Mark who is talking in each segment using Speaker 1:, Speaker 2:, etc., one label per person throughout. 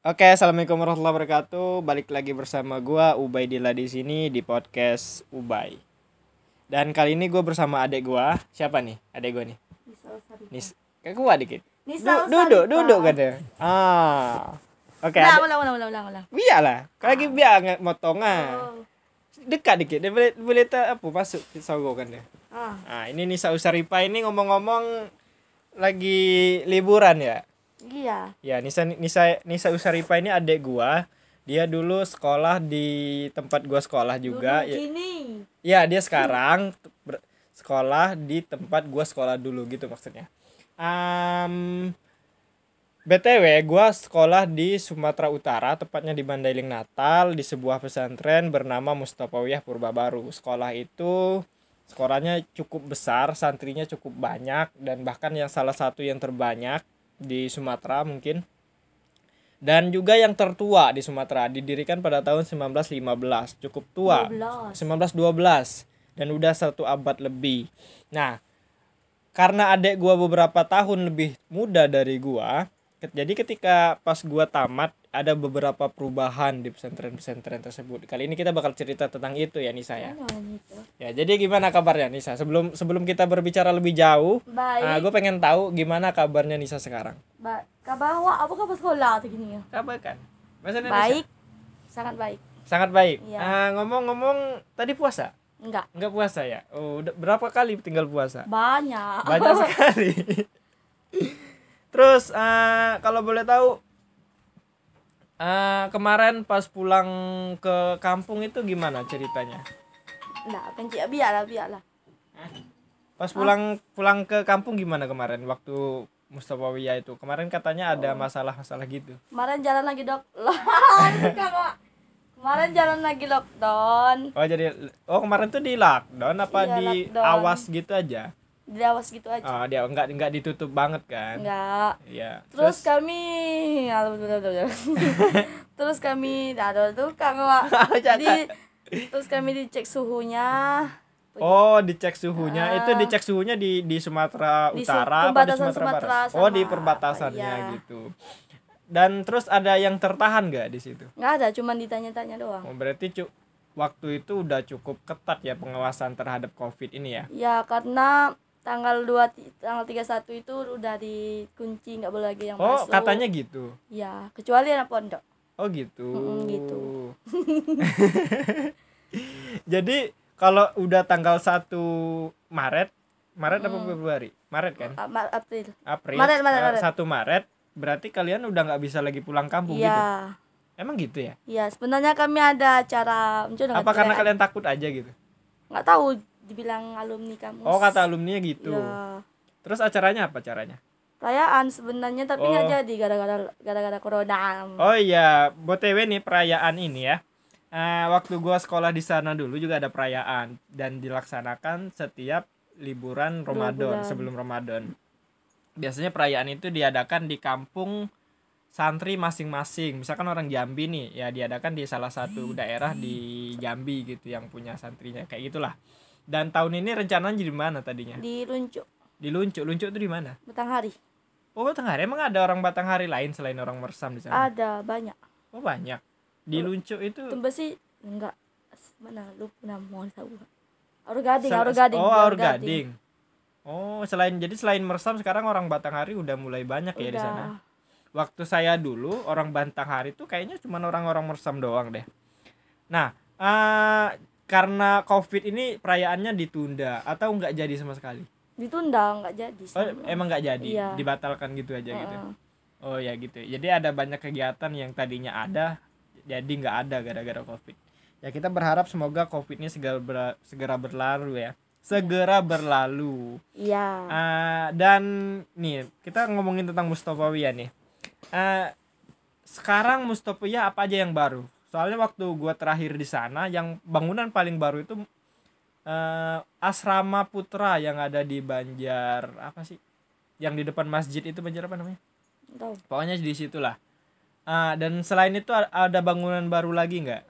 Speaker 1: Oke, assalamualaikum warahmatullahi wabarakatuh. Balik lagi bersama gua Ubaidillah di sini di podcast Ubay. Dan kali ini gue bersama adek gua. Siapa nih? Adek gua nih. Nis, kayak gua dikit. Du- duduk, duduk kan ya. Ah. Oke,
Speaker 2: Nah,
Speaker 1: adek.
Speaker 2: ulang, ulang, ulang, ulang.
Speaker 1: Biar lah. Lagi biar nggak motong ah.
Speaker 2: Oh.
Speaker 1: Dekat dikit. Dia boleh boleh tak apa masuk sogo kan ya.
Speaker 2: Ah,
Speaker 1: Nah, ini Nisa Usaripa ini ngomong-ngomong lagi liburan ya.
Speaker 2: Iya.
Speaker 1: Ya, Nisa Nisa Nisa Usaripa ini adik gua. Dia dulu sekolah di tempat gua sekolah juga.
Speaker 2: Duduk
Speaker 1: Ya,
Speaker 2: gini.
Speaker 1: ya, dia sekarang sekolah di tempat gua sekolah dulu gitu maksudnya. Am, BTW, gua sekolah di Sumatera Utara, tepatnya di Mandailing Natal, di sebuah pesantren bernama Mustafawiyah Purbabaru. Sekolah itu sekolahnya cukup besar, santrinya cukup banyak dan bahkan yang salah satu yang terbanyak di Sumatera mungkin. Dan juga yang tertua di Sumatera, didirikan pada tahun 1915, cukup tua.
Speaker 2: 12.
Speaker 1: 1912 dan udah satu abad lebih. Nah, karena adek gua beberapa tahun lebih muda dari gua, jadi ketika pas gua tamat ada beberapa perubahan di pesantren-pesantren tersebut. Kali ini kita bakal cerita tentang itu ya Nisa ya.
Speaker 2: Mana itu?
Speaker 1: Ya, jadi gimana kabarnya Nisa? Sebelum sebelum kita berbicara lebih jauh,
Speaker 2: Baik.
Speaker 1: gue pengen tahu gimana kabarnya Nisa sekarang.
Speaker 2: Ba kabar awak apa kabar sekolah tu gini ya?
Speaker 1: Kabar kan? Bahasa Indonesia?
Speaker 2: Baik. Sangat baik.
Speaker 1: Sangat baik.
Speaker 2: Iya.
Speaker 1: Ah, ngomong-ngomong tadi puasa?
Speaker 2: Enggak.
Speaker 1: Enggak puasa ya? Oh, udah berapa kali tinggal puasa?
Speaker 2: Banyak.
Speaker 1: banyak sekali terus eh, kalau boleh tahu eh, kemarin pas pulang ke kampung itu gimana ceritanya
Speaker 2: Enggak, pencik biarlah, biarlah.
Speaker 1: pas pulang pulang ke kampung gimana kemarin waktu Mustafa Wiyah itu kemarin katanya ada masalah-masalah gitu
Speaker 2: Kemarin jalan lagi dok. Kemarin jalan lagi lockdown.
Speaker 1: oh jadi oh kemarin tuh di lockdown apa
Speaker 2: Iya,
Speaker 1: di
Speaker 2: lockdown.
Speaker 1: awas gitu aja
Speaker 2: Diawas gitu aja.
Speaker 1: oh dia enggak enggak ditutup banget kan
Speaker 2: Enggak.
Speaker 1: Iya.
Speaker 2: Terus, kami terus kami ada tuh kakak di terus kami dicek suhunya
Speaker 1: Oh, dicek suhunya. Itu dicek suhunya di di Sumatera.
Speaker 2: Di
Speaker 1: Utara apa di Sumatera,
Speaker 2: Sumatera
Speaker 1: Barat? Oh, di
Speaker 2: sama-
Speaker 1: perbatasannya
Speaker 2: iya.
Speaker 1: gitu. Dan terus ada yang tertahan nggak di situ?
Speaker 2: nggak ada cuman ditanya-tanya doang
Speaker 1: Oh, berarti cu waktu itu udah cukup ketat ya pengawasan terhadap Covid ini ya.
Speaker 2: ya karena tanggal 2 ti- tanggal 31 itu udah dikunci nggak boleh lagi yang
Speaker 1: Oh,
Speaker 2: masuk
Speaker 1: katanya gitu.
Speaker 2: ya kecuali anak pondok
Speaker 1: Oh, gitu.
Speaker 2: Mm-mm, gitu.
Speaker 1: Jadi kalau udah tanggal 1 Maret, Maret apa Februari? Maret kan?
Speaker 2: A- Ma- April
Speaker 1: April.
Speaker 2: Maret, Maret,
Speaker 1: eh,
Speaker 2: Maret.
Speaker 1: 1 Maret berarti kalian udah nggak bisa lagi pulang kampung gitu.
Speaker 2: iya
Speaker 1: Emang gitu ya?
Speaker 2: iya sebenarnya kami ada acara muncul dengan
Speaker 1: Apa karena
Speaker 2: perayaan.
Speaker 1: kalian takut aja gitu?
Speaker 2: nggak tahu dibilang alumni kampus
Speaker 1: Oh kata alumni gitu.
Speaker 2: Iya.
Speaker 1: Terus acaranya apa caranya?
Speaker 2: perayaan sebenarnya tapi nggak
Speaker 1: Oh.
Speaker 2: jadi gara-gara gara-gara corona
Speaker 1: Oh iya, BTW nih perayaan ini ya. Eh, waktu gua sekolah di sana dulu juga ada perayaan dan dilaksanakan setiap liburan Ramadan sebelum Ramadan. Biasanya perayaan itu diadakan di kampung santri masing-masing. Misalkan orang Jambi nih, ya diadakan di salah satu daerah di Jambi gitu yang punya santrinya kayak gitulah. Dan tahun ini rencananya di mana tadinya?
Speaker 2: di Luncuk
Speaker 1: Di Luncuk. Luncuk itu di mana?
Speaker 2: Batanghari
Speaker 1: Oh, Batanghari emang ada orang Batanghari lain selain orang Mersam di sana?
Speaker 2: ada banyak
Speaker 1: Oh, banyak. Di Luncuk itu
Speaker 2: Tumbes sih enggak mana lu nama tahu Aur Gading,
Speaker 1: sel-
Speaker 2: Aur Gading.
Speaker 1: Oh, Aur Gading. Oh, selain jadi selain Mersam sekarang orang Batanghari udah mulai banyak ya di
Speaker 2: Udah.
Speaker 1: sana. Waktu saya dulu orang Batanghari tuh kayaknya cuma orang-orang Mersam doang deh. Nah, eh karena Covid ini perayaannya ditunda atau nggak jadi sama sekali?
Speaker 2: Ditunda enggak jadi.
Speaker 1: Oh, emang nggak jadi,
Speaker 2: Iya.
Speaker 1: dibatalkan gitu aja gitu.
Speaker 2: Heeh.
Speaker 1: Oh ya gitu. Jadi ada banyak kegiatan yang tadinya ada jadi nggak ada gara-gara covid. Ya kita berharap semoga covid ini segera ber- segera berlalu ya. Segera berlalu.
Speaker 2: Iya.
Speaker 1: Ah, dan nih kita ngomongin tentang Mustofawiyah nih. Ah, sekarang Mustofawiyah apa aja yang baru? Soalnya waktu gua terakhir di sana yang bangunan paling baru itu eh, asrama putra yang ada di Banjar apa sih? Yang di depan masjid itu Banjar apa namanya?
Speaker 2: Tahu.
Speaker 1: pokoknya di situlah Ah, dan selain itu ada bangunan baru lagi nggak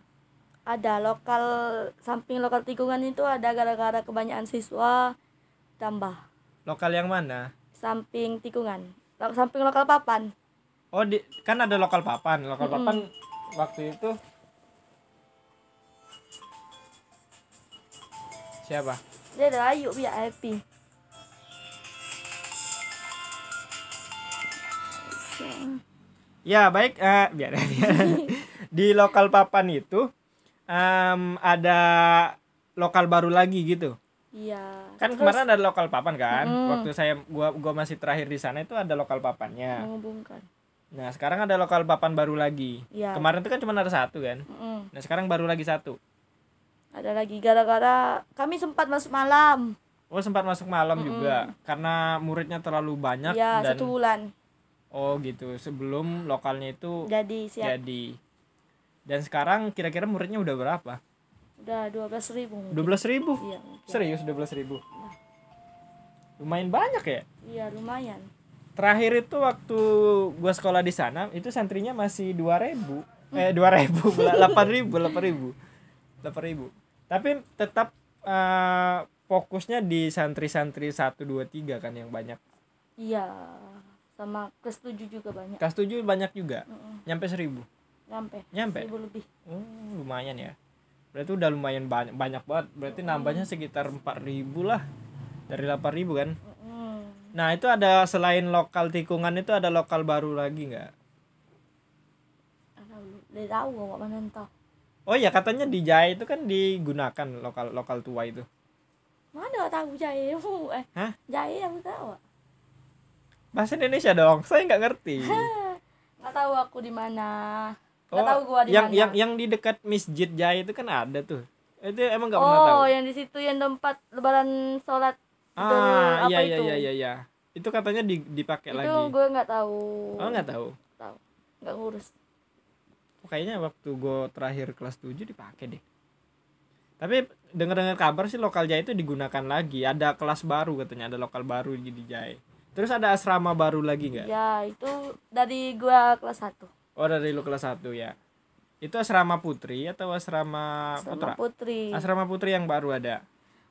Speaker 2: Ada lokal samping lokal tikungan itu ada gara-gara kebanyakan siswa tambah
Speaker 1: lokal yang mana
Speaker 2: samping tikungan. Samping lokal papan.
Speaker 1: oh di kan ada lokal papan lokal papan waktu itu siapa
Speaker 2: Dia ada Ayu biar happy.
Speaker 1: Ya baik, eh, biar biar. di lokal papan itu em, ada lokal baru lagi gitu.
Speaker 2: Iya.
Speaker 1: Kan
Speaker 2: Terus
Speaker 1: kemarin ada lokal papan kan.
Speaker 2: Mm.
Speaker 1: Waktu saya gua gua masih terakhir di sana itu ada lokal papannya.
Speaker 2: menghubungkan.
Speaker 1: Nah sekarang ada lokal papan baru lagi.
Speaker 2: Iya.
Speaker 1: Kemarin itu kan cuma ada satu kan.
Speaker 2: Mm-mm.
Speaker 1: Nah sekarang baru lagi satu.
Speaker 2: Ada lagi gara-gara kami sempat masuk malam.
Speaker 1: Oh sempat masuk malam juga karena muridnya terlalu banyak
Speaker 2: Ya,
Speaker 1: dan
Speaker 2: satu bulan.
Speaker 1: oh gitu sebelum lokalnya itu
Speaker 2: Jadi siap.
Speaker 1: jadi. Dan sekarang kira-kira muridnya udah berapa?
Speaker 2: Udah 12 ribu. mungkin.
Speaker 1: Dua belas ribu.
Speaker 2: Iya, mungkin.
Speaker 1: Serius dua belas ribu. Lumayan banyak ya.
Speaker 2: Iya, lumayan.
Speaker 1: Terakhir itu waktu gua sekolah di sana itu santrinya masih dua ribu. Eh dua ribu, delapan ribu, delapan ribu, delapan ribu. Tapi tetap eh, fokusnya di santri-santri satu dua tiga kan yang banyak.
Speaker 2: Iya. Sama kelas 7 juga banyak.
Speaker 1: Kelas tujuh banyak juga.
Speaker 2: Mm-mm.
Speaker 1: Nyampe seribu.
Speaker 2: Nyampe.
Speaker 1: Nyampe?
Speaker 2: Seribu lebih.
Speaker 1: Oh, lumayan ya. Berarti udah lumayan banyak banyak banget. Berarti nambahnya sekitar empat ribu lah. Dari delapan ribu kan.
Speaker 2: Mm-mm.
Speaker 1: Nah itu ada selain lokal tikungan itu ada lokal baru lagi nggak?
Speaker 2: Tahu, entah.
Speaker 1: Oh ya katanya di Jaya itu kan digunakan lokal lokal tua itu.
Speaker 2: Mana tahu jaya eh
Speaker 1: Hah?
Speaker 2: jaya aku tahu.
Speaker 1: Bahasa Indonesia dong, saya nggak ngerti.
Speaker 2: Nggak tahu aku di mana. Nggak
Speaker 1: Oh,
Speaker 2: tahu gua di
Speaker 1: yang
Speaker 2: mana.
Speaker 1: yang yang di dekat Masjid Jaya itu kan ada tuh. Itu emang nggak pernah tahu.
Speaker 2: oh, yang di situ yang tempat lebaran sholat itu
Speaker 1: Ah iya iya
Speaker 2: itu?
Speaker 1: iya iya iya. Itu katanya di, dipakai
Speaker 2: itu
Speaker 1: lagi.
Speaker 2: gue nggak tahu.
Speaker 1: Oh nggak tahu.
Speaker 2: tahu. Nggak ngurus.
Speaker 1: Kayaknya waktu gue terakhir kelas 7 dipakai deh. Tapi dengar-dengar kabar sih lokal Jaya itu digunakan lagi. Ada kelas baru katanya, ada lokal baru di Jaya. Terus ada asrama baru lagi nggak?
Speaker 2: Ya itu dari gua kelas 1
Speaker 1: Oh dari lu kelas 1 ya. Itu asrama putri atau asrama,
Speaker 2: sama
Speaker 1: putra?
Speaker 2: Putri.
Speaker 1: Asrama putri yang baru ada.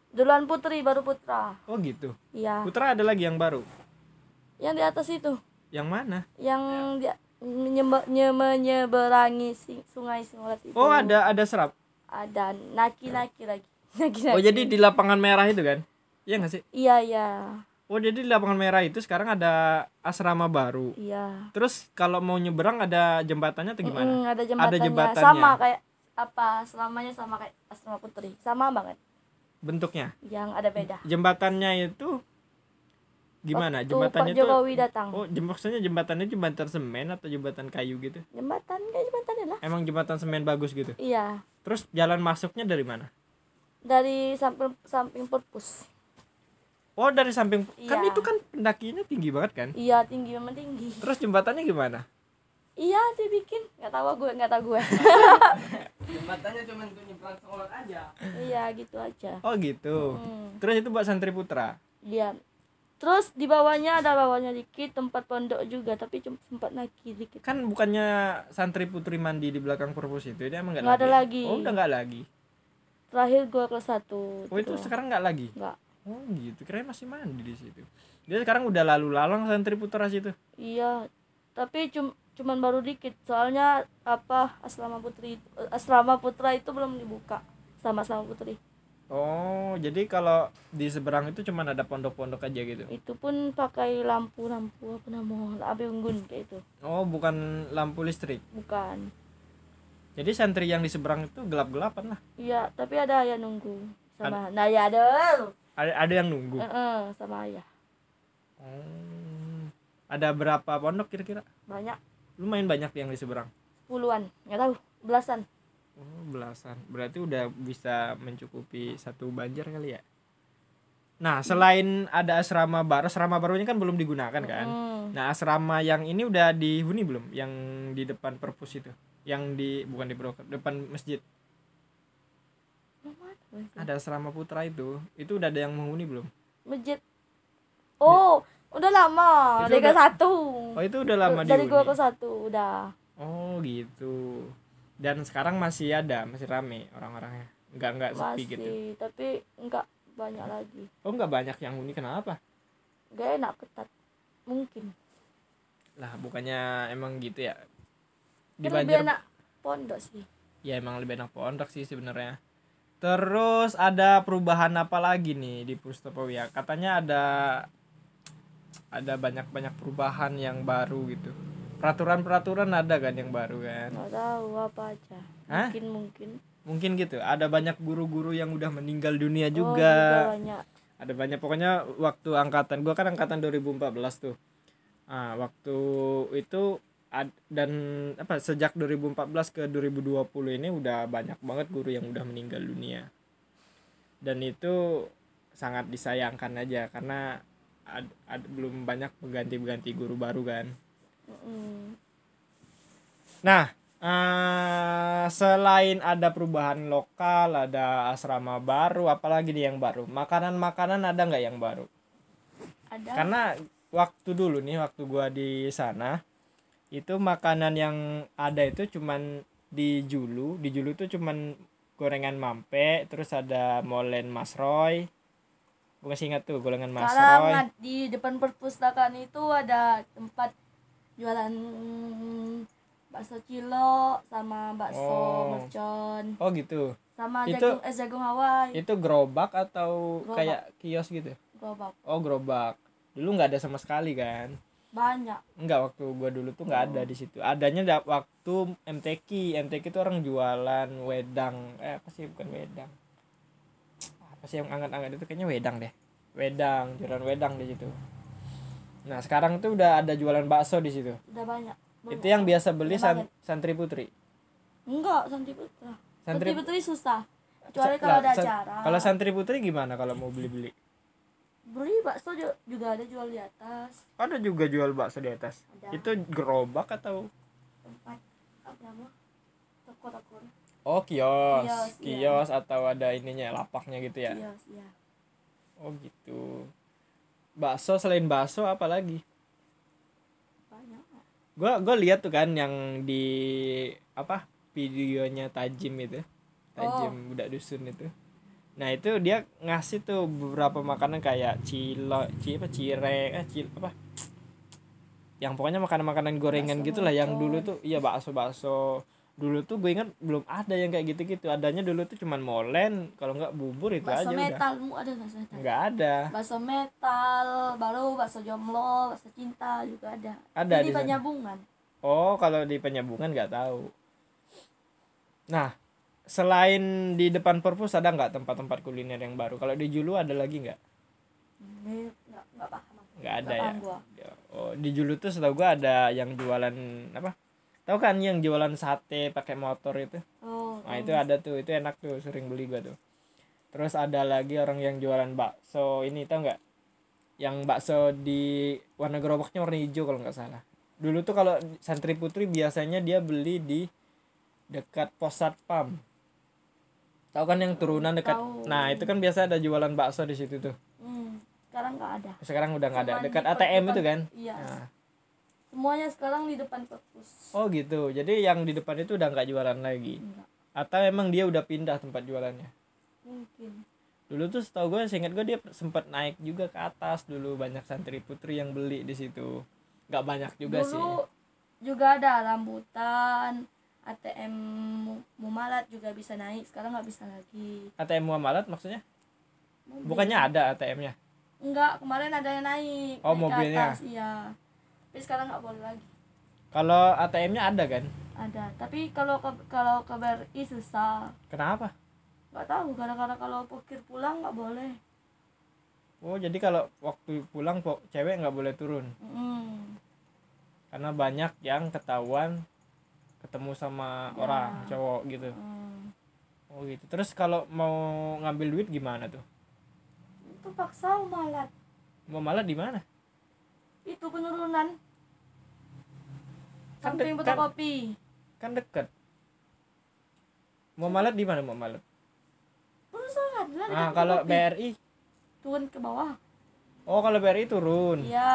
Speaker 2: Duluan Putri baru Putra.
Speaker 1: Oh gitu.
Speaker 2: Iya.
Speaker 1: Putra ada lagi yang baru.
Speaker 2: Yang di atas itu,
Speaker 1: Yang mana?
Speaker 2: yang nye- menyeberangi sungai Singolat itu.
Speaker 1: Oh ada ada serap.
Speaker 2: Ada naki-naki lagi. Naki-naki.
Speaker 1: Oh jadi di lapangan merah itu kan? Iya nggak sih?
Speaker 2: Iya iya
Speaker 1: Oh jadi di lapangan merah itu sekarang ada asrama baru.
Speaker 2: iya.
Speaker 1: Terus kalau mau nyeberang ada jembatannya atau gimana?
Speaker 2: Mm, ada jembatannya.
Speaker 1: jembatannya.
Speaker 2: Sama kayak apa selamanya sama kayak asrama putri sama banget
Speaker 1: Bentuknya?
Speaker 2: yang ada beda
Speaker 1: Jembatannya itu gimana?
Speaker 2: Waktu
Speaker 1: Jembatannya
Speaker 2: Pak Jokowi datang
Speaker 1: Oh, jem- maksudnya jembatannya jembatan semen atau jembatan kayu gitu?
Speaker 2: jembatan kayak jembatannya lah
Speaker 1: Emang jembatan semen bagus gitu.
Speaker 2: iya
Speaker 1: Terus jalan masuknya dari mana?
Speaker 2: dari samping samping perpus
Speaker 1: Oh, dari samping kan
Speaker 2: Iya.
Speaker 1: itu kan pendakinya tinggi banget kan?
Speaker 2: iya tinggi memang tinggi
Speaker 1: Terus jembatannya gimana?
Speaker 2: iya dibikin nggak tahu gue nggak tahu gue
Speaker 1: Jembatannya cuma untuk nyebrang sekolah aja.
Speaker 2: iya gitu aja
Speaker 1: Oh, gitu.
Speaker 2: Hmm,
Speaker 1: Terus itu buat santri putra.
Speaker 2: iya terus di bawahnya ada bawahnya dikit tempat pondok juga tapi cuma sempat naki dikit
Speaker 1: Kan bukannya santri putri mandi di belakang perpus itu dia emang nggak
Speaker 2: Nggak ada lagi.
Speaker 1: Oh, udah nggak lagi.
Speaker 2: terakhir gue kelas satu
Speaker 1: Oh, itu sekarang nggak lagi.
Speaker 2: nggak
Speaker 1: Oh, gitu. Kira masih mandi di situ. Dia sekarang udah lalu lalang santri putra situ.
Speaker 2: Iya, tapi cum cuman baru dikit. Soalnya apa asrama putri eh, asrama putra itu belum dibuka sama asrama putri.
Speaker 1: Oh, jadi kalau di seberang itu cuma ada pondok-pondok aja gitu.
Speaker 2: Itu pun pakai lampu-lampu apa namanya? Lampu unggun kayak itu.
Speaker 1: Oh, bukan lampu listrik.
Speaker 2: Bukan.
Speaker 1: Jadi santri yang di seberang itu gelap-gelapan lah.
Speaker 2: Iya, tapi ada ayah nunggu sama nah ya ada.
Speaker 1: Ada ada yang nunggu.
Speaker 2: Heeh, sama ayah.
Speaker 1: Oh. Ada berapa pondok kira-kira?
Speaker 2: Banyak
Speaker 1: Lumayan banyak yang di seberang.
Speaker 2: puluhan, nggak tahu, belasan.
Speaker 1: Oh, belasan. Berarti udah bisa mencukupi satu banjar kali ya. Nah, selain ada asrama baru, asrama barunya kan belum digunakan kan?
Speaker 2: Hmm.
Speaker 1: Nah, asrama yang ini udah dihuni belum? Yang di depan perpus itu. Yang di bukan di broker, depan masjid. Ada asrama putra itu. Itu udah ada yang menghuni belum?
Speaker 2: Masjid. Oh, udah lama.
Speaker 1: Itu
Speaker 2: Dari
Speaker 1: udah-
Speaker 2: satu.
Speaker 1: Oh, itu udah lama
Speaker 2: Dari gua ke satu udah.
Speaker 1: Oh, gitu. Dan sekarang masih ada, masih rame orang-orangnya. Enggak enggak sepi gitu.
Speaker 2: tapi enggak banyak lagi.
Speaker 1: Oh, enggak banyak yang huni kenapa?
Speaker 2: Gak enak ketat. Mungkin.
Speaker 1: lah bukannya emang gitu ya di
Speaker 2: Kan lebih
Speaker 1: Banjar
Speaker 2: enak pondok sih
Speaker 1: ya emang lebih enak pondok sih sebenarnya terus ada perubahan apa lagi nih di Pustopawia katanya ada ada banyak banyak perubahan yang baru gitu peraturan peraturan ada kan yang baru kan?
Speaker 2: Nggak tahu apa aja.
Speaker 1: Hah?
Speaker 2: mungkin mungkin.
Speaker 1: Mungkin gitu. Ada banyak guru-guru yang udah meninggal dunia
Speaker 2: Oh,
Speaker 1: juga.
Speaker 2: banyak.
Speaker 1: Ada banyak. Pokoknya waktu angkatan gua kan angkatan 2014 tuh. Ah waktu itu ad- dan apa sejak 2014 ke 2020 ini udah banyak banget guru yang udah meninggal dunia. Dan itu sangat disayangkan aja karena ad- ad- belum banyak pengganti-pengganti guru baru kan Nah, eh, selain ada perubahan lokal, ada asrama baru, apalagi nih yang baru? Makanan-makanan ada nggak yang baru?
Speaker 2: ada
Speaker 1: Karena waktu dulu nih, waktu gua di sana, itu makanan yang ada itu cuman di Julu, di Julu tuh cuman gorengan mampe, terus ada molen Mas Roy. Gue masih ingat tuh gorengan Mas
Speaker 2: sekarang
Speaker 1: Roy.
Speaker 2: ad- di depan perpustakaan itu ada tempat jualan bakso cilok sama bakso
Speaker 1: Oh.
Speaker 2: mercon
Speaker 1: Oh gitu.
Speaker 2: sama
Speaker 1: Itu-
Speaker 2: jagung es jagung Hawaii
Speaker 1: Itu gerobak atau
Speaker 2: Gerobak.
Speaker 1: kayak kios gitu?
Speaker 2: gerobak
Speaker 1: Oh gerobak. Dulu nggak ada sama sekali kan?
Speaker 2: banyak
Speaker 1: Enggak waktu gua dulu tuh nggak ada di situ. Adanya da- waktu MTQ. MTQ itu orang jualan wedang. Eh apa sih bukan wedang? Apa sih yang anget-anget itu kayaknya wedang deh. Wedang, jualan wedang di situ. Nah sekarang tuh udah ada jualan bakso di situ.
Speaker 2: udah banyak Banyak.
Speaker 1: Itu yang biasa beli san- santri putri.
Speaker 2: enggak santri putra
Speaker 1: Santri-
Speaker 2: santri putri susah kecuali kalau ada
Speaker 1: san-
Speaker 2: acara
Speaker 1: Kalau santri putri gimana kalau mau beli-beli?
Speaker 2: beli bakso ju- juga ada jual di atas
Speaker 1: Ada juga jual bakso di atas.
Speaker 2: Ada.
Speaker 1: Itu gerobak atau?
Speaker 2: tempat apa toko-toko
Speaker 1: Oh kios,
Speaker 2: Kios, iya.
Speaker 1: kios atau ada ininya lapaknya gitu ya?
Speaker 2: kios ya
Speaker 1: Oh gitu. Bakso selain bakso apa lagi?
Speaker 2: banyak
Speaker 1: Gua gua lihat tuh kan yang di apa videonya Tajim itu. Tajim budak dusun itu. Nah, itu dia ngasih tuh beberapa makanan kayak cilo, ci apa cireng, eh cil apa? Yang pokoknya makanan-makanan gorengan
Speaker 2: Bakso
Speaker 1: gitu lah yang dulu tuh iya bakso-bakso dulu tuh gue ingat belum ada yang kayak gitu-gitu adanya dulu tuh cuman molen kalau nggak bubur itu
Speaker 2: bakso
Speaker 1: aja udah
Speaker 2: metalmu ada bakso metal
Speaker 1: nggak ada
Speaker 2: bakso metal baru bakso jomblo bakso cinta juga ada
Speaker 1: Ada
Speaker 2: Ini
Speaker 1: di
Speaker 2: penyambungan
Speaker 1: Oh, kalau di penyambungan nggak tahu. Nah, selain di depan perpus ada nggak tempat-tempat kuliner yang baru? Kalau di Julu ada lagi nggak?
Speaker 2: nggak nggak paham.
Speaker 1: Nggak ada
Speaker 2: Nggak
Speaker 1: ya.
Speaker 2: paham gua.
Speaker 1: Oh, di Julu tuh setahu gua ada yang jualan apa? Tahu kan yang jualan sate pakai motor itu?
Speaker 2: oh
Speaker 1: Nah, itu ada tuh, itu enak tuh, sering beli gua tuh. Terus ada lagi orang yang jualan bakso ini tahu nggak? Yang bakso di warna gerobaknya warna hijau kalau nggak salah. Dulu tuh kalau santri putri biasanya dia beli di dekat pos satpam. Tahu kan yang turunan dekat.
Speaker 2: Tahu.
Speaker 1: Nah, itu kan biasa ada jualan bakso di situ tuh.
Speaker 2: hmm, sekarang nggak ada
Speaker 1: Sekarang udah nggak ada. Dekat ATM itu kan?
Speaker 2: iya
Speaker 1: Nah,
Speaker 2: semuanya sekarang di depan perpus.
Speaker 1: Oh gitu. Jadi yang di depan itu udah nggak jualan lagi.
Speaker 2: enggak
Speaker 1: Atau emang dia udah pindah tempat jualannya?
Speaker 2: mungkin.
Speaker 1: Dulu tuh setahu gue seingat gue dia sempat naik juga ke atas. Dulu banyak santri putri yang beli di situ. Nggak banyak juga
Speaker 2: dulu
Speaker 1: sih.
Speaker 2: juga ada rambutan ATM Mu- Mumalat juga bisa naik sekarang nggak bisa lagi.
Speaker 1: ATM Muamalat maksudnya?
Speaker 2: Mobil.
Speaker 1: bukannya ada ATM-nya
Speaker 2: enggak kemarin ada yang naik.
Speaker 1: Oh,
Speaker 2: naik
Speaker 1: mobilnya.
Speaker 2: atas, iya tapi sekarang nggak boleh lagi.
Speaker 1: Kalau ATM-nya ada kan?
Speaker 2: Ada. Tapi kalau ke kalau ke BRI susah.
Speaker 1: Kenapa?
Speaker 2: Nggak tahu gara-gara kalau pokir pulang nggak boleh.
Speaker 1: Oh jadi kalau waktu pulang po- cewek nggak boleh turun?
Speaker 2: Mm.
Speaker 1: karena banyak yang ketahuan ketemu sama
Speaker 2: Ya.
Speaker 1: orang cowok gitu.
Speaker 2: Mm.
Speaker 1: oh gitu. Terus kalau mau ngambil duit gimana tuh?
Speaker 2: Itu paksa Mumalat
Speaker 1: Muamalat di mana?
Speaker 2: Itu penurunan
Speaker 1: Kan
Speaker 2: samping
Speaker 1: dekat.
Speaker 2: fotokopi?
Speaker 1: kan deket Muamalat di mana
Speaker 2: perusahaan lah dekat
Speaker 1: ah kalau
Speaker 2: fotokopi.
Speaker 1: BRI
Speaker 2: turun ke bawah.
Speaker 1: Oh kalau BRI turun.
Speaker 2: Iya.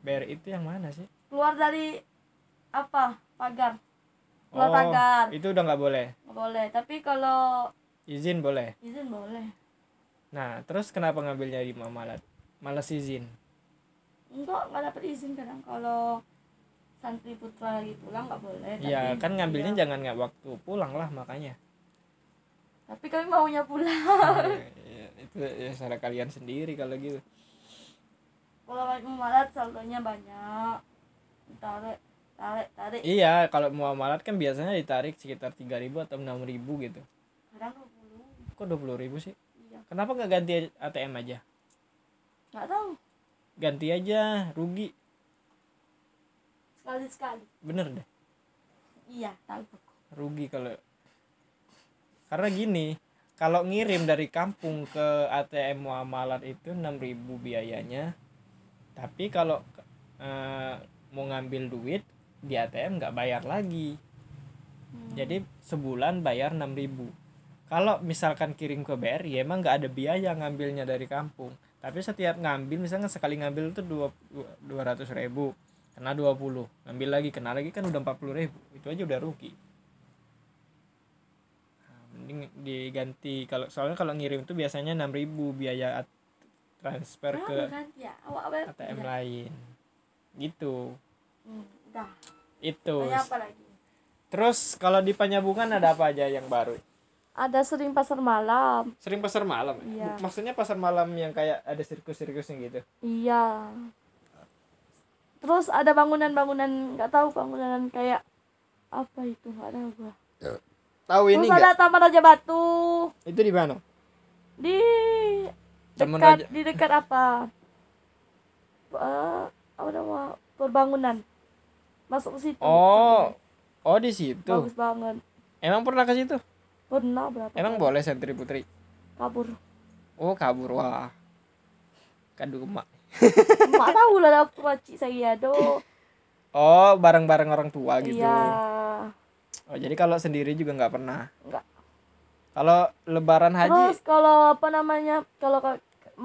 Speaker 1: BRI itu yang mana sih?
Speaker 2: Keluar dari apa? Pagar. Keluar
Speaker 1: oh
Speaker 2: pagar.
Speaker 1: itu udah nggak boleh.
Speaker 2: Nggak boleh. Tapi kalau
Speaker 1: izin boleh?
Speaker 2: Izin boleh.
Speaker 1: Nah terus kenapa ngambilnya di Muamalat malas izin?
Speaker 2: Enggak nggak dapat izin kadang. Kalau santri putra lagi pulang nggak boleh
Speaker 1: ya
Speaker 2: tapi-
Speaker 1: kan ngambilnya
Speaker 2: iya.
Speaker 1: jangan nggak waktu pulang lah makanya.
Speaker 2: Tapi kami maunya pulang.
Speaker 1: Ya, itu ya salah kalian sendiri kalau gitu.
Speaker 2: Kalau mau malat saldonya banyak. Tarik tarik tarik.
Speaker 1: Iya kalau muamalat kan biasanya ditarik sekitar 3000 atau 6000 gitu.
Speaker 2: Kadang dua puluh.
Speaker 1: Kok 20000 sih?
Speaker 2: Iya.
Speaker 1: Kenapa nggak ganti ATM aja?
Speaker 2: Nggak tahu.
Speaker 1: Ganti aja rugi
Speaker 2: sekali sekali.
Speaker 1: Bener deh.
Speaker 2: Iya tahu.
Speaker 1: Rugi kalau karena gini kalau ngirim dari kampung ke ATM muamalat itu 6000 biayanya. Tapi kalau eh, mau ngambil duit di ATM nggak bayar lagi.
Speaker 2: Hmm.
Speaker 1: jadi sebulan bayar 6000 kalau misalkan kirim ke BRI emang nggak ada biaya ngambilnya dari kampung. Tapi setiap ngambil misalnya sekali ngambil itu dua dua ratus ribu kena 20 ngambil lagi kena lagi kan udah 40 ribu itu aja udah rugi. Nah, mending diganti kalau soalnya kalau ngirim itu biasanya 6000 biaya at- transfer ke
Speaker 2: Berapa kan? Ya
Speaker 1: ATM lain. Gitu.
Speaker 2: Hmm, udah
Speaker 1: itu.
Speaker 2: Tanya apa lagi?
Speaker 1: Terus kalau di penyambungan ada apa aja yang baru?
Speaker 2: Ada sering pasar malam.
Speaker 1: Sering pasar malam ya?
Speaker 2: Iya.
Speaker 1: maksudnya pasar malam yang kayak ada sirkus-sirkusnya gitu?
Speaker 2: Iya terus ada bangunan-bangunan nggak tahu bangunan kayak apa itu? Nggak tahu gua.
Speaker 1: Tahu ini
Speaker 2: terus ada
Speaker 1: enggak
Speaker 2: taman raja batu.
Speaker 1: Itu di mana?
Speaker 2: Di
Speaker 1: Taman
Speaker 2: dekat
Speaker 1: Raja-
Speaker 2: di dekat apa? Eh, apa nama? Perbangunan masuk ke situ.
Speaker 1: Oh. Oh di situ.
Speaker 2: Bagus banget.
Speaker 1: Emang pernah ke situ?
Speaker 2: Pernah berapa
Speaker 1: emang
Speaker 2: kali?
Speaker 1: boleh santri putri?
Speaker 2: Kabur.
Speaker 1: Oh kabur. Wah. Kadu emak
Speaker 2: mak tahu lah aku macik saya do
Speaker 1: oh bareng-bareng orang tua gitu.
Speaker 2: Iya.
Speaker 1: Oh jadi kalau sendiri juga nggak pernah?
Speaker 2: Nggak.
Speaker 1: kalau lebaran haji?
Speaker 2: Terus kalau apa namanya kalau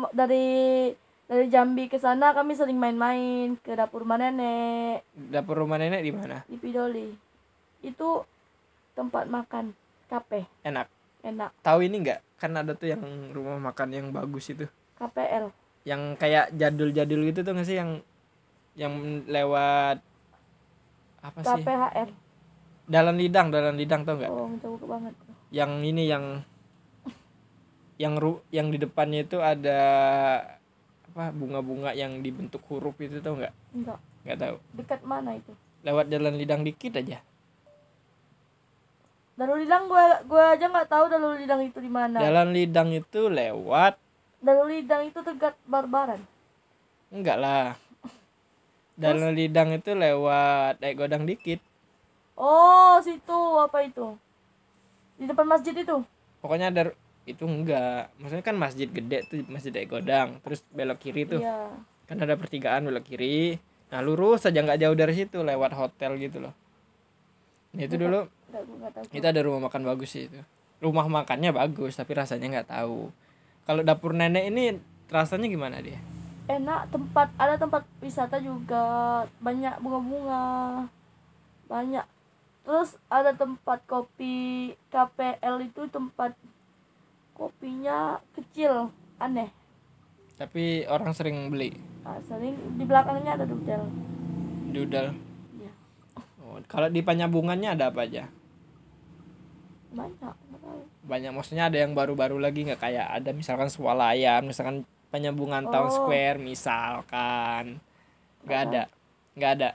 Speaker 2: dari dari Jambi ke sana kami sering main-main ke dapur rumah nenek.
Speaker 1: Dapur rumah nenek di mana?
Speaker 2: Di Pidoli. Itu tempat makan kafe
Speaker 1: enak.
Speaker 2: Enak.
Speaker 1: Tahu ini nggak? Kan ada tuh yang rumah makan yang bagus itu.
Speaker 2: KPL
Speaker 1: yang kayak jadul-jadul gitu tuh nggak sih? Yang yang lewat apa sih?
Speaker 2: KPHR
Speaker 1: dalam lidang dalam lidang tau nggak?
Speaker 2: Oh banget.
Speaker 1: Yang ini yang yang ru yang di depannya itu ada apa bunga-bunga yang dibentuk huruf itu tau nggak?
Speaker 2: Enggak
Speaker 1: nggak tahu
Speaker 2: dekat mana itu?
Speaker 1: Lewat jalan lidang dikit aja.
Speaker 2: Darul Lidang gua gua aja nggak tahu Darul Lidang itu di mana.
Speaker 1: Jalan lidang itu lewat
Speaker 2: Darul Lidang itu dekat Barbaran.
Speaker 1: Enggak lah. Jalan lidang itu lewat naik godang dikit.
Speaker 2: Oh situ. Apa itu? Di depan masjid itu?
Speaker 1: Pokoknya ada itu enggak. Maksudnya kan masjid gede tuh masjid naik godang. Terus belok kiri tuh.
Speaker 2: Iya.
Speaker 1: Kan ada pertigaan belok kiri. Nah lurus aja nggak jauh dari situ. Lewat hotel gitu loh. Nah, itu dulu.
Speaker 2: nggak gua nggak tahu.
Speaker 1: Itu ada rumah makan bagus sih itu. Rumah makannya bagus tapi rasanya nggak tahu kalau dapur nenek ini rasanya gimana dia?
Speaker 2: Enak tempat ada tempat wisata juga. Banyak bunga-bunga. Banyak. Terus ada tempat kopi KPL itu tempat kopinya kecil aneh.
Speaker 1: Tapi orang sering beli?
Speaker 2: Ah, sering. Di belakangnya ada dudel
Speaker 1: dudel
Speaker 2: Iya.
Speaker 1: oh, kalau di penyambungannya ada apa aja?
Speaker 2: Banyak.
Speaker 1: Banyak maksudnya ada yang baru-baru lagi nggak? Kayak ada misalkan swalayan misalkan penyambungan town
Speaker 2: Oh.
Speaker 1: square misalkan. Nggak ada? Nggak ada?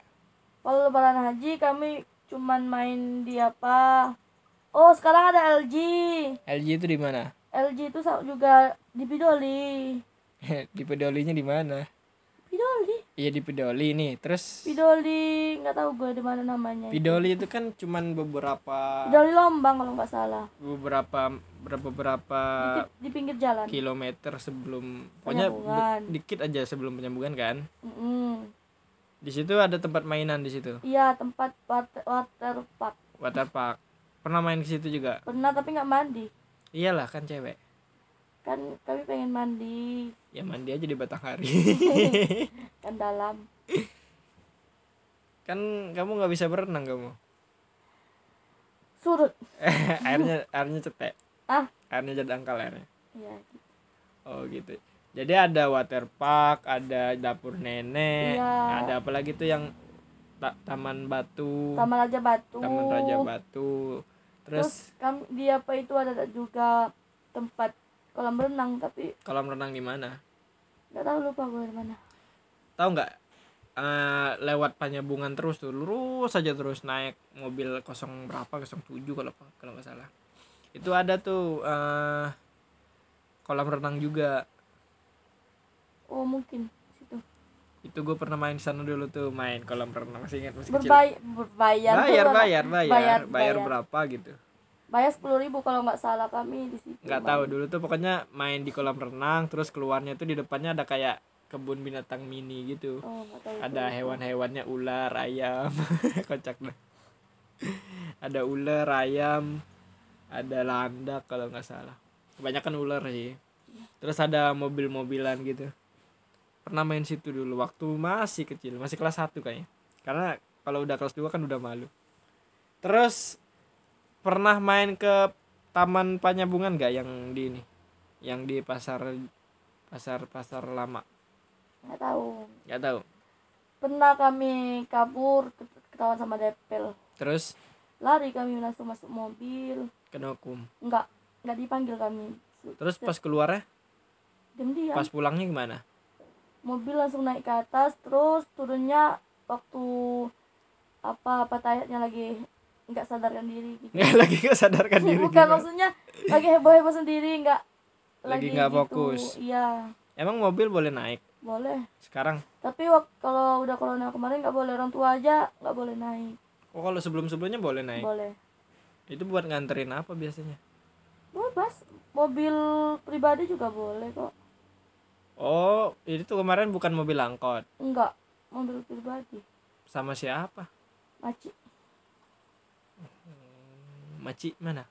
Speaker 2: Kalau lebaran haji kami cuman main di apa? Oh sekarang ada LG
Speaker 1: LG itu di mana?
Speaker 2: LG itu juga di Pidoli.
Speaker 1: Di pedolinya di mana?
Speaker 2: Pidoli
Speaker 1: iya di pedoli nih. Terus
Speaker 2: Pidoli nggak tahu gue di mana namanya
Speaker 1: pedoli itu kan cuman beberapa
Speaker 2: Pidoli Lombang kalau nggak salah.
Speaker 1: Beberapa berapa berapa
Speaker 2: di, di pinggir jalan.
Speaker 1: kilometer sebelum pokoknya dikit aja sebelum penyambungan kan?
Speaker 2: Mm-mm.
Speaker 1: di situ ada tempat mainan di situ?
Speaker 2: Iya tempat water, water park.
Speaker 1: Water park. Pernah main ke situ juga?
Speaker 2: Pernah tapi nggak mandi.
Speaker 1: Iyalah kan cewek
Speaker 2: kan kami pengen mandi.
Speaker 1: Ya mandi aja di batanghari
Speaker 2: kan dalam.
Speaker 1: Kan kamu nggak bisa berenang kamu?
Speaker 2: Surut.
Speaker 1: Airnya airnya cetek.
Speaker 2: Ah.
Speaker 1: Airnya jadi dangkal airnya.
Speaker 2: Iya
Speaker 1: oh gitu. Jadi ada water park, ada dapur nenek,
Speaker 2: Iya.
Speaker 1: ada apa lagi tuh yang ta- taman batu,
Speaker 2: Taman Raja Batu.
Speaker 1: Taman raja batu.
Speaker 2: terus?
Speaker 1: Terus
Speaker 2: kami di apa itu ada juga tempat kolam renang tapi
Speaker 1: kolam renang di mana?
Speaker 2: nggak tahu lupa gue di mana
Speaker 1: Tahu nggak? Eh, lewat Panyabungan terus tuh, lurus saja terus naik mobil kosong berapa, 07 kalau kalau nggak salah. Itu ada tuh eh kolam renang juga.
Speaker 2: oh mungkin situ
Speaker 1: Itu gue pernah main di sana dulu tuh, main kolam renang masih ingat masih kecil.
Speaker 2: Berbay berbayar
Speaker 1: bayar
Speaker 2: Tuh,
Speaker 1: bayar bayar
Speaker 2: bayar,
Speaker 1: bayar
Speaker 2: bayar.
Speaker 1: berapa gitu
Speaker 2: bayar sepuluh ribu kalau nggak salah kami di situ.
Speaker 1: Nggak tahu dulu tuh pokoknya main di kolam renang terus keluarnya tuh di depannya ada kayak kebun binatang mini gitu.
Speaker 2: Oh tahu
Speaker 1: ada hewan-hewannya ular ayam kocak dah ada ular ayam ada landak kalau nggak salah. Kebanyakan ular sih. Terus ada mobil-mobilan gitu. Pernah main situ dulu waktu masih kecil masih kelas 1 kayaknya. Karena kalau udah kelas 2 kan udah malu. Terus pernah main ke taman panyabungan gak yang di ini? Yang di pasar pasar pasar lama?
Speaker 2: Nggak tahu.
Speaker 1: Nggak tahu.
Speaker 2: Pernah kami kabur ket- ketahuan sama depel
Speaker 1: terus?
Speaker 2: Lari kami langsung masuk mobil.
Speaker 1: Kena hukum?
Speaker 2: Nggak nggak dipanggil kami.
Speaker 1: Terus pas keluarnya?
Speaker 2: Diam diam
Speaker 1: pas pulangnya gimana?
Speaker 2: Mobil langsung naik ke atas terus turunnya waktu apa apa tayatnya lagi nggak sadarkan diri gitu.
Speaker 1: nggak lagi nggak sadarkan diri
Speaker 2: bukan
Speaker 1: gimana?
Speaker 2: maksudnya lagi heboh heboh sendiri nggak
Speaker 1: Lagi nggak fokus.
Speaker 2: iya.
Speaker 1: Emang mobil boleh naik?
Speaker 2: Boleh.
Speaker 1: Sekarang?
Speaker 2: Tapi kalau udah corona kemarin nggak boleh orang tua aja nggak boleh naik.
Speaker 1: Oh kalau sebelum sebelumnya boleh naik?
Speaker 2: Boleh.
Speaker 1: Itu buat nganterin apa biasanya?
Speaker 2: Bebas. Mobil pribadi juga boleh kok.
Speaker 1: Oh itu tuh kemarin bukan mobil angkot?
Speaker 2: Enggak mobil pribadi.
Speaker 1: Sama siapa?
Speaker 2: Maci
Speaker 1: maci mana?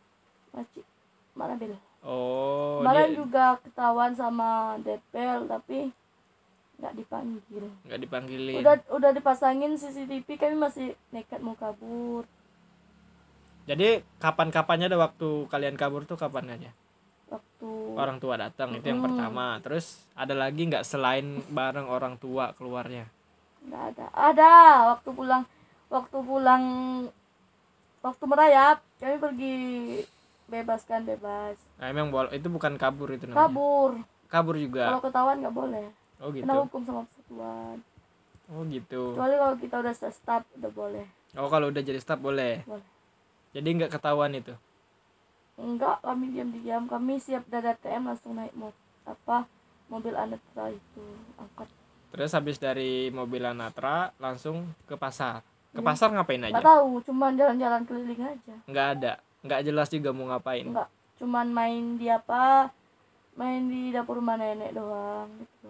Speaker 2: Maci. Mana bil
Speaker 1: oh
Speaker 2: kemarin
Speaker 1: dia
Speaker 2: juga ketahuan sama depel tapi nggak dipanggil.
Speaker 1: Nggak dipanggilin.
Speaker 2: Udah udah dipasangin CCTV kami masih nekat mau kabur.
Speaker 1: Jadi kapan kapannya ada waktu kalian kabur tuh kapan aja?
Speaker 2: Waktu
Speaker 1: orang tua datang itu yang pertama. Terus ada lagi nggak selain bareng orang tua keluarnya?
Speaker 2: Nggak ada. Ada waktu pulang waktu pulang waktu merayap kami pergi bebas kan bebas.
Speaker 1: Nah, emang bol itu bukan kabur itu namanya?
Speaker 2: Kabur.
Speaker 1: Kabur juga?
Speaker 2: Kalau ketahuan nggak boleh.
Speaker 1: Oh gitu.
Speaker 2: kena hukum sama persatuan
Speaker 1: oh gitu.
Speaker 2: Kecuali kalau kita udah stop udah boleh.
Speaker 1: Oh kalau udah jadi staff boleh?
Speaker 2: Boleh.
Speaker 1: Jadi nggak ketahuan itu?
Speaker 2: Enggak kami diam-diam. Kami siap dari ATM langsung naik mo apa mobil anetra itu angkot
Speaker 1: terus habis dari mobil Anatra langsung ke pasar ke pasar ngapain
Speaker 2: nggak
Speaker 1: aja
Speaker 2: tahu cuman jalan-jalan keliling aja.
Speaker 1: Nggak ada? Nggak jelas juga mau ngapain?
Speaker 2: Enggak cuman main di apa main di dapur rumah nenek doang gitu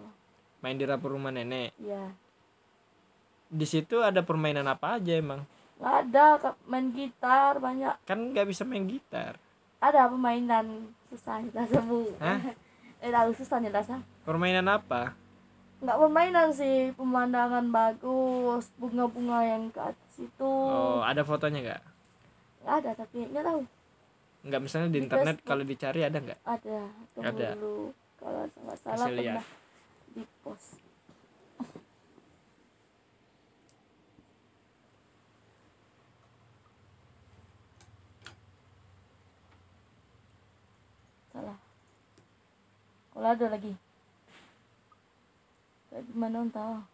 Speaker 1: main di dapur rumah nenek?
Speaker 2: Ya
Speaker 1: di situ ada permainan apa aja emang?
Speaker 2: Nggak ada main gitar banyak.
Speaker 1: Kan nggak bisa main gitar.
Speaker 2: Ada permainan susah kita sebut
Speaker 1: Hah?
Speaker 2: eh tahu susahnya dasar
Speaker 1: permainan apa
Speaker 2: nggak permainan sih pemandangan bagus bunga-bunga yang ke atas itu.
Speaker 1: Oh ada fotonya nggak?
Speaker 2: Nggak ada tapi nggak tahu.
Speaker 1: Nggak misalnya di
Speaker 2: Di
Speaker 1: internet
Speaker 2: Facebook.
Speaker 1: kalau dicari ada nggak?
Speaker 2: Ada tunggu
Speaker 1: Ada.
Speaker 2: dulu. Kalau nggak salah
Speaker 1: lihat.
Speaker 2: pernah di post. Salah. Kalau ada lagi kayak gimana entah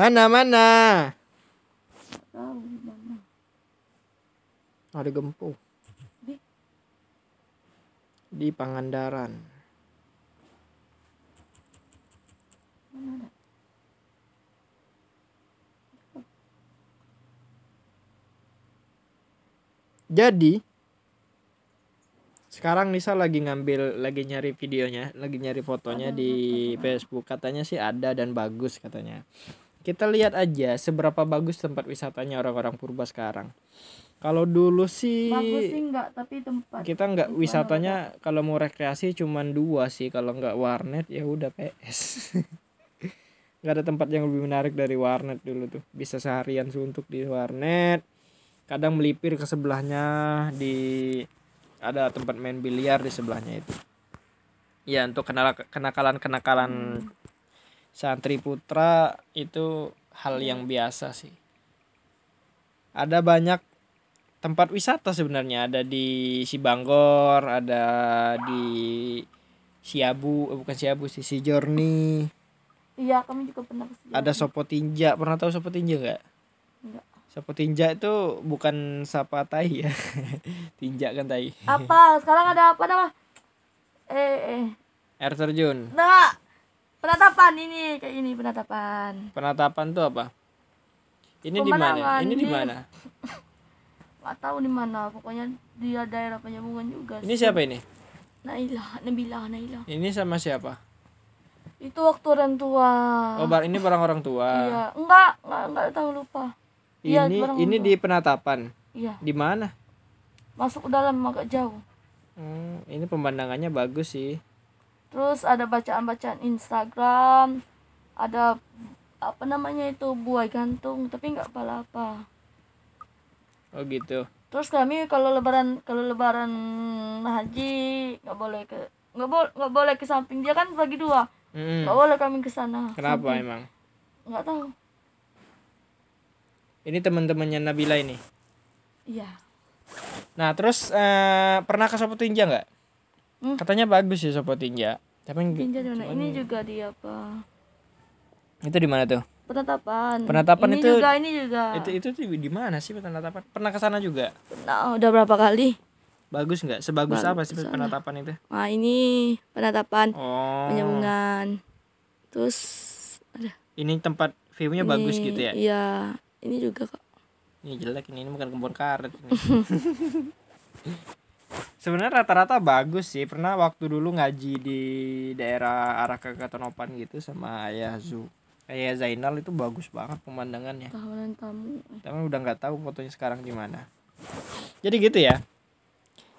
Speaker 1: mana mana
Speaker 2: tahu gimana
Speaker 1: ada gempo
Speaker 2: Di?
Speaker 1: di Pangandaran
Speaker 2: mana
Speaker 1: Jadi sekarang Nisa lagi ngambil lagi nyari videonya, lagi nyari fotonya
Speaker 2: Ada
Speaker 1: di. Facebook. Katanya sih ada dan bagus katanya. kita lihat aja seberapa bagus tempat wisatanya orang-orang purba sekarang kalau dulu sih
Speaker 2: bagus sih enggak tapi tempat
Speaker 1: kita nggak wisatanya kalau mau rekreasi cuman dua sih kalau nggak warnet ya udah PS nggak ada tempat yang lebih menarik dari warnet dulu tuh. Bisa seharian suntuk di warnet kadang melipir ke sebelahnya di ada tempat main biliar di sebelahnya itu. Ya untuk kenakalan kenakalan santri putra itu hal yang biasa sih. Ada banyak tempat wisata sebenarnya. Ada di Sibanggor ada di Siabu. Eh, bukan Siabu sih si Jorni
Speaker 2: iya kami juga pernah ke sini
Speaker 1: ada Sopo Tinja pernah tahu Sopo Tinja nggak.
Speaker 2: Enggak
Speaker 1: Sopo Tinja itu bukan sapa tai ya. Tinja kan tai
Speaker 2: apa? Sekarang ada apa nama? Eh eh.
Speaker 1: Air terjun.
Speaker 2: Nah penatapan ini kayak ini penatapan
Speaker 1: penatapan tuh apa? Ini di mana? Ini di mana
Speaker 2: nggak tahu di mana pokoknya di daerah penyambungan juga
Speaker 1: ini
Speaker 2: sih.
Speaker 1: siapa ini?
Speaker 2: Naila Nabila Naila.
Speaker 1: Ini sama siapa?
Speaker 2: Itu waktu orang tua.
Speaker 1: Oh bar ini barang orang tua.
Speaker 2: Iya. Enggak enggak enggak tahu lupa. Iya,
Speaker 1: ini
Speaker 2: barang
Speaker 1: ini di penatapan
Speaker 2: iya.
Speaker 1: Di mana?
Speaker 2: Masuk ke dalam agak jauh.
Speaker 1: Hmm, ini pemandangannya bagus sih.
Speaker 2: Terus ada bacaan-bacaan Instagram ada apa namanya itu buah gantung tapi nggak apa-apa
Speaker 1: oh gitu.
Speaker 2: Terus kami kalau lebaran kalau lebaran haji nggak boleh ke nggak boleh nggak boleh ke samping. Dia kan bagi dua. Nggak boleh kami ke sana.
Speaker 1: Kenapa
Speaker 2: Samping.
Speaker 1: emang?
Speaker 2: Nggak tahu.
Speaker 1: Ini teman-temannya Nabila ini?
Speaker 2: Iya.
Speaker 1: Nah terus eh, pernah ke Sopo Tinja nggak?
Speaker 2: Hmm.
Speaker 1: katanya bagus ya Sopo Tinja. Tapi
Speaker 2: Tinja di mana? ini. juga di apa?
Speaker 1: Itu di mana tuh
Speaker 2: penetapan.
Speaker 1: Penetapan
Speaker 2: ini
Speaker 1: itu-
Speaker 2: juga ini juga.
Speaker 1: itu itu tuh di mana sih penatapan pernah ke sana juga?
Speaker 2: Nah udah berapa kali?
Speaker 1: Bagus nggak? Sebagus
Speaker 2: Bagus
Speaker 1: apa sih
Speaker 2: sana.
Speaker 1: penatapan itu?
Speaker 2: Nah ini penetapan
Speaker 1: oh.
Speaker 2: penyambungan terus ada.
Speaker 1: Ini tempat viewnya bagus
Speaker 2: ini,
Speaker 1: gitu ya?
Speaker 2: iya ini juga kok.
Speaker 1: Ini jelek ini, ini bukan kebun karet ini. sebenarnya rata-rata bagus sih. Pernah waktu dulu ngaji di daerah arah ke Katonopan gitu sama ayah Zu ayah Zainal itu bagus banget pemandangannya.
Speaker 2: Tahunan tamu.
Speaker 1: Tapi udah nggak tahu fotonya sekarang di mana. Jadi gitu ya.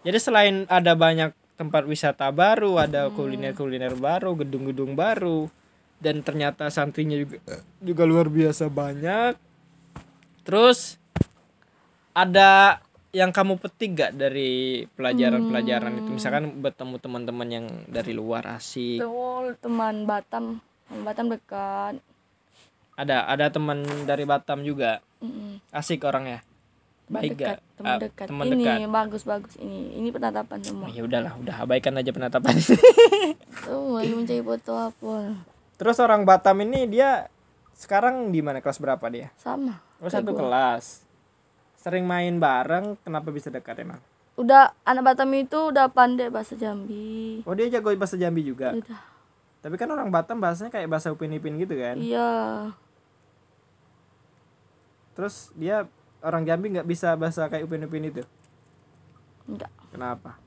Speaker 1: Jadi selain ada banyak tempat wisata baru ada kuliner-kuliner baru gedung-gedung baru dan ternyata santrinya juga juga luar biasa banyak. Terus ada yang kamu petik gak dari pelajaran-pelajaran itu? Misalkan bertemu teman-teman yang dari luar asik.
Speaker 2: Betul, teman Batam. Teman Batam dekat
Speaker 1: ada ada teman dari Batam juga
Speaker 2: Mm-mm.
Speaker 1: asik orangnya baik
Speaker 2: dekat,
Speaker 1: gak
Speaker 2: teman
Speaker 1: Ah,
Speaker 2: dekat
Speaker 1: teman
Speaker 2: ini
Speaker 1: dekat
Speaker 2: bagus bagus ini ini penatapan semua
Speaker 1: Oh, ya udahlah, udah abaikan aja penatapan.
Speaker 2: tuh lagi mencari foto apa
Speaker 1: Terus orang Batam ini dia sekarang di mana kelas berapa dia?
Speaker 2: sama
Speaker 1: Oh, satu kelas. Sering main bareng, kenapa bisa dekat emang?
Speaker 2: udah anak Batam itu udah pandai bahasa Jambi
Speaker 1: Oh, dia jago bahasa Jambi juga.
Speaker 2: udah
Speaker 1: Tapi kan orang Batam bahasanya kayak bahasa Upin Ipin gitu kan.
Speaker 2: iya
Speaker 1: Terus dia orang Jambi nggak bisa bahasa kayak Upin Ipin itu.
Speaker 2: enggak
Speaker 1: Kenapa?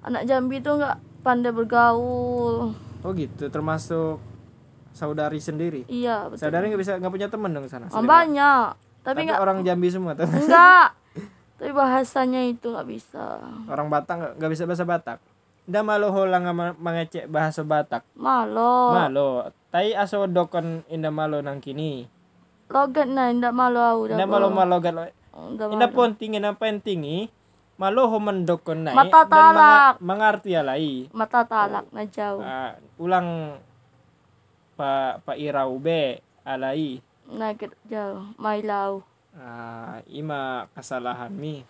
Speaker 2: anak Jambi itu enggak pandai bergaul
Speaker 1: Oh gitu, termasuk saudari sendiri.
Speaker 2: iya betul
Speaker 1: Saudari nggak bisa nggak punya teman dong sana. Selain-
Speaker 2: banyak tapi
Speaker 1: Tapi
Speaker 2: enggak
Speaker 1: orang Jambi semua tuh.
Speaker 2: enggak tapi bahasanya itu nggak bisa
Speaker 1: orang Batak nggak- nggak bisa bahasa Batak. Nda malo holang nga mangecek bahasa Batak.
Speaker 2: malo
Speaker 1: Malo, tai aso dokon inda malo nang kini.
Speaker 2: Logat na enggak malu aku dah
Speaker 1: Inda malo malo gat lo. Inda
Speaker 2: malu.
Speaker 1: ponting inda pentingi. Malo ho mendokon nai
Speaker 2: Mata talak.
Speaker 1: mengarti alai.
Speaker 2: mata talak na jauh
Speaker 1: Ah, ulang pa pa irau be alai.
Speaker 2: nugget jauh mailau
Speaker 1: Ah, ima kesalahan mi.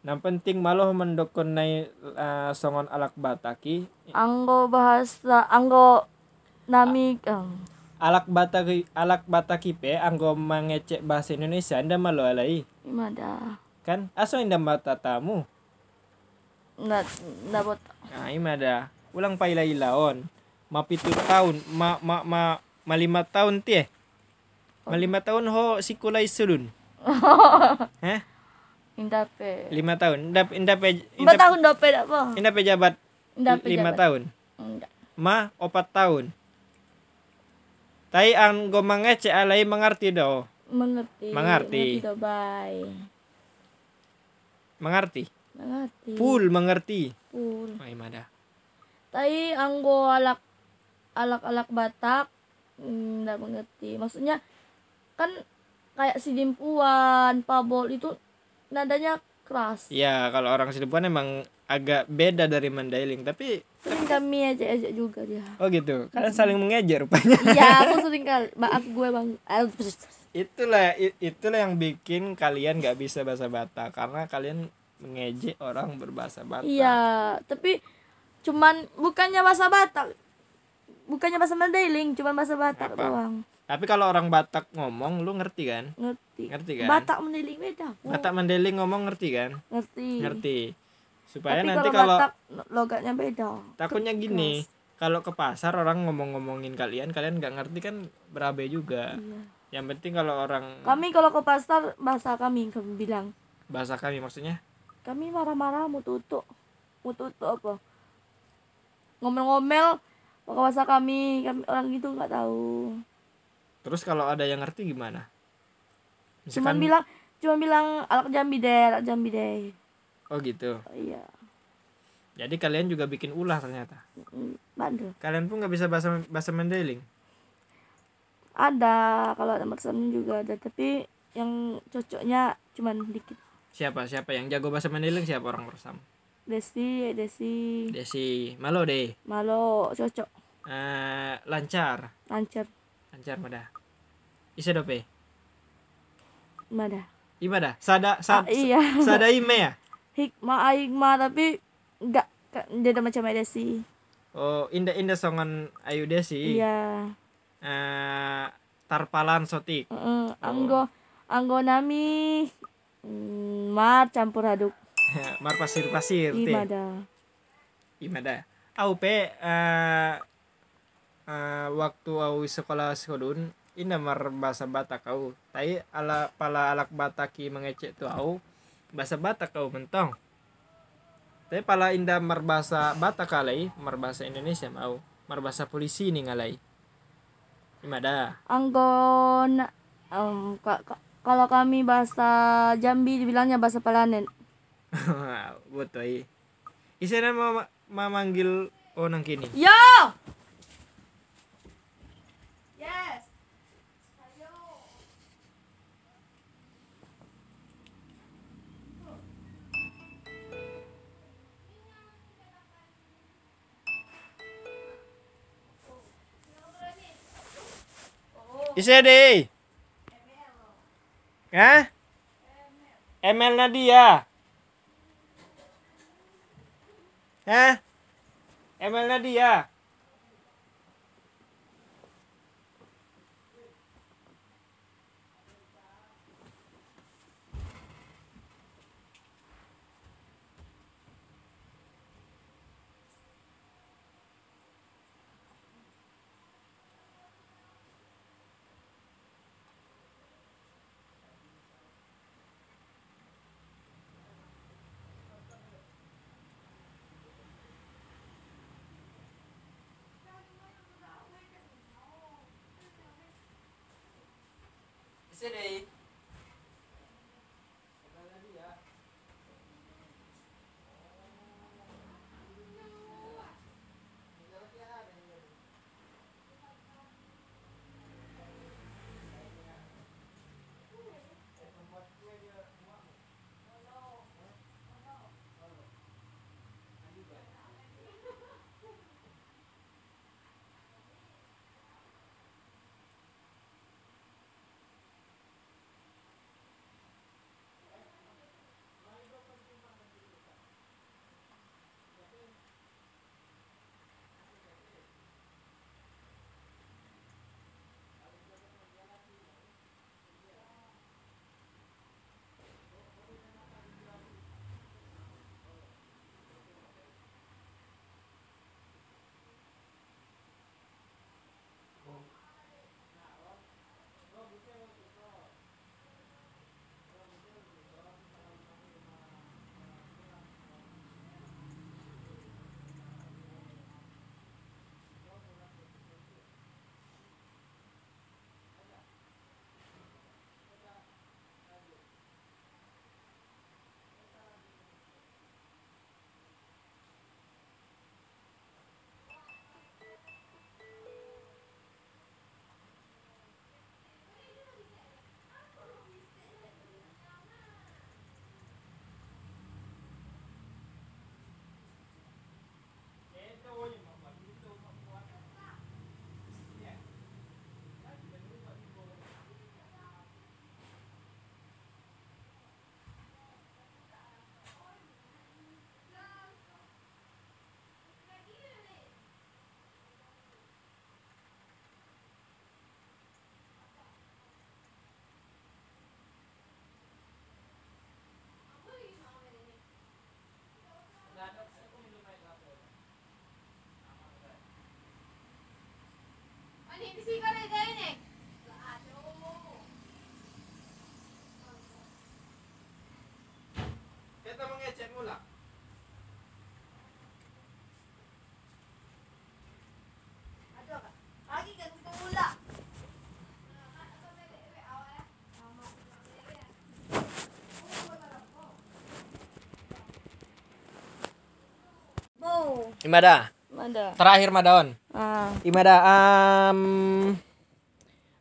Speaker 1: Nang penting malo mendokon nai ah, songon alak bataki.
Speaker 2: anggo bahasa anggo nami um,
Speaker 1: Alak bataki alak bataki pe anggo mangecek bahasa Indonesia anda malo alai.
Speaker 2: imada
Speaker 1: kan? Aso indah mata tamu
Speaker 2: na nabot
Speaker 1: nah ini ada ulang paila ilaon mapitu tahun ma ma ma ma lima tahun tie ma lima tahun ho sikulai sulun. Hah?
Speaker 2: indah pe.
Speaker 1: Lima tahun indah indah pe
Speaker 2: empat
Speaker 1: indah,
Speaker 2: tahun dope apa
Speaker 1: indah pe jabat lima
Speaker 2: jabat.
Speaker 1: tahun
Speaker 2: enggak
Speaker 1: ma opat tahun Tai anggo mangece alai mengerti do.
Speaker 2: mengerti
Speaker 1: Mengerti.
Speaker 2: do bye
Speaker 1: Mengerti.
Speaker 2: mengerti
Speaker 1: Full mengerti.
Speaker 2: Full.
Speaker 1: Oh, imada.
Speaker 2: tai anggo alak alak alak batak nggak mengerti maksudnya kan kayak si dimpuan pabol itu nadanya keras
Speaker 1: Iya, kalau orang Cilegon emang agak beda dari Mandailing, tapi
Speaker 2: sering kami aja aja juga dia
Speaker 1: oh gitu. Kalian saling mengejar rupanya.
Speaker 2: iya aku sering kali maaf gue bang
Speaker 1: itulah itulah yang bikin kalian nggak bisa bahasa Batak karena kalian mengejek orang berbahasa Batak.
Speaker 2: iya tapi cuman bukannya bahasa batak bukannya bahasa mandailing cuman bahasa batak
Speaker 1: Apa?
Speaker 2: doang
Speaker 1: Tapi kalau orang Batak ngomong lu ngerti kan?
Speaker 2: ngerti
Speaker 1: Ngerti kan?
Speaker 2: batak mandailing beda Bu.
Speaker 1: Batak Mandailing ngomong ngerti kan?
Speaker 2: ngerti
Speaker 1: Ngerti. Supaya
Speaker 2: tapi
Speaker 1: nanti
Speaker 2: kalau batak logatnya beda.
Speaker 1: Takutnya gini, kalau ke pasar orang ngomong-ngomongin kalian, kalian nggak ngerti kan berabe juga.
Speaker 2: Iya.
Speaker 1: Yang penting kalau orang
Speaker 2: kami kalau ke pasar bahasa kami kami bilang.
Speaker 1: Bahasa kami maksudnya?
Speaker 2: Kami marah-marah mau tutup. Apa? Ngomel-ngomel pakai bahasa kami. Kami orang gitu nggak tahu.
Speaker 1: Terus kalau ada yang ngerti gimana?
Speaker 2: cuma
Speaker 1: Misalkan
Speaker 2: bilang cuma bilang alak jambi deh alak jambi deh
Speaker 1: oh gitu.
Speaker 2: oh, iya
Speaker 1: Jadi kalian juga bikin ulah ternyata.
Speaker 2: Mm, bandel
Speaker 1: Kalian pun nggak bisa bahasa bahasa Mandailing.
Speaker 2: ada kalau ada maksamin juga ada tapi yang cocoknya cuman dikit
Speaker 1: Siapa siapa yang jago bahasa Mandailing siapa orang bersama?
Speaker 2: Desi Desi
Speaker 1: Desi, malo deh.
Speaker 2: Malo cocok
Speaker 1: Eh, lancar,
Speaker 2: lancar
Speaker 1: lancar mada. Isa dope.
Speaker 2: mana
Speaker 1: Imada, sada
Speaker 2: ah,
Speaker 1: sad,
Speaker 2: iya
Speaker 1: sada ime ya.
Speaker 2: hikmah hikmah tapi enggak dia ada macam Desi
Speaker 1: Oh, indah indah songan Ayu Desi.
Speaker 2: iya
Speaker 1: Eh, tarpalan sotik.
Speaker 2: Heeh, anggo anggo nami mm, mar campur aduk
Speaker 1: Mar pasir pasir teh.
Speaker 2: gimana
Speaker 1: Imada. Au pe eh eh, waktu au sekolah sekodun ina mar bahasa Batak au. Tai ala pala alak Bataki mengecek tu au bahasa Batak au mentong. Tapi pala indah mar bahasa Batak kalai, mar bahasa Indonesia mau. Mar bahasa polisi nih ngalai. Imada.
Speaker 2: anggo na, em, ka- ka- kalau kami bahasa Jambi dibilangnya bahasa Palanen
Speaker 1: Betul. Isana mau memanggil oh nang kini.
Speaker 2: yo
Speaker 1: Deh. Hah? ML Nadia. Hah? ML Nadia. city Isa deh. Kita mengecek mula. Imada,
Speaker 2: Ada.
Speaker 1: terakhir Madaon.
Speaker 2: Ah,
Speaker 1: Imada, um,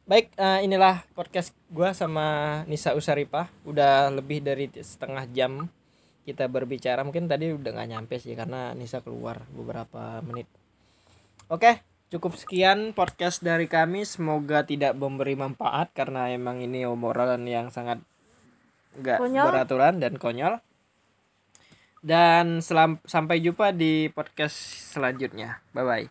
Speaker 1: baik eh, inilah podcast gua sama Nisa Usaripah. Udah lebih dari setengah jam kita berbicara. Mungkin tadi udah nggak nyampe sih karena Nisa keluar beberapa menit. Oke, cukup sekian podcast dari kami. Semoga tidak memberi manfaat karena emang ini obrolan yang sangat nggak beraturan dan konyol. Dan selam- sampai jumpa di podcast selanjutnya. Bye bye.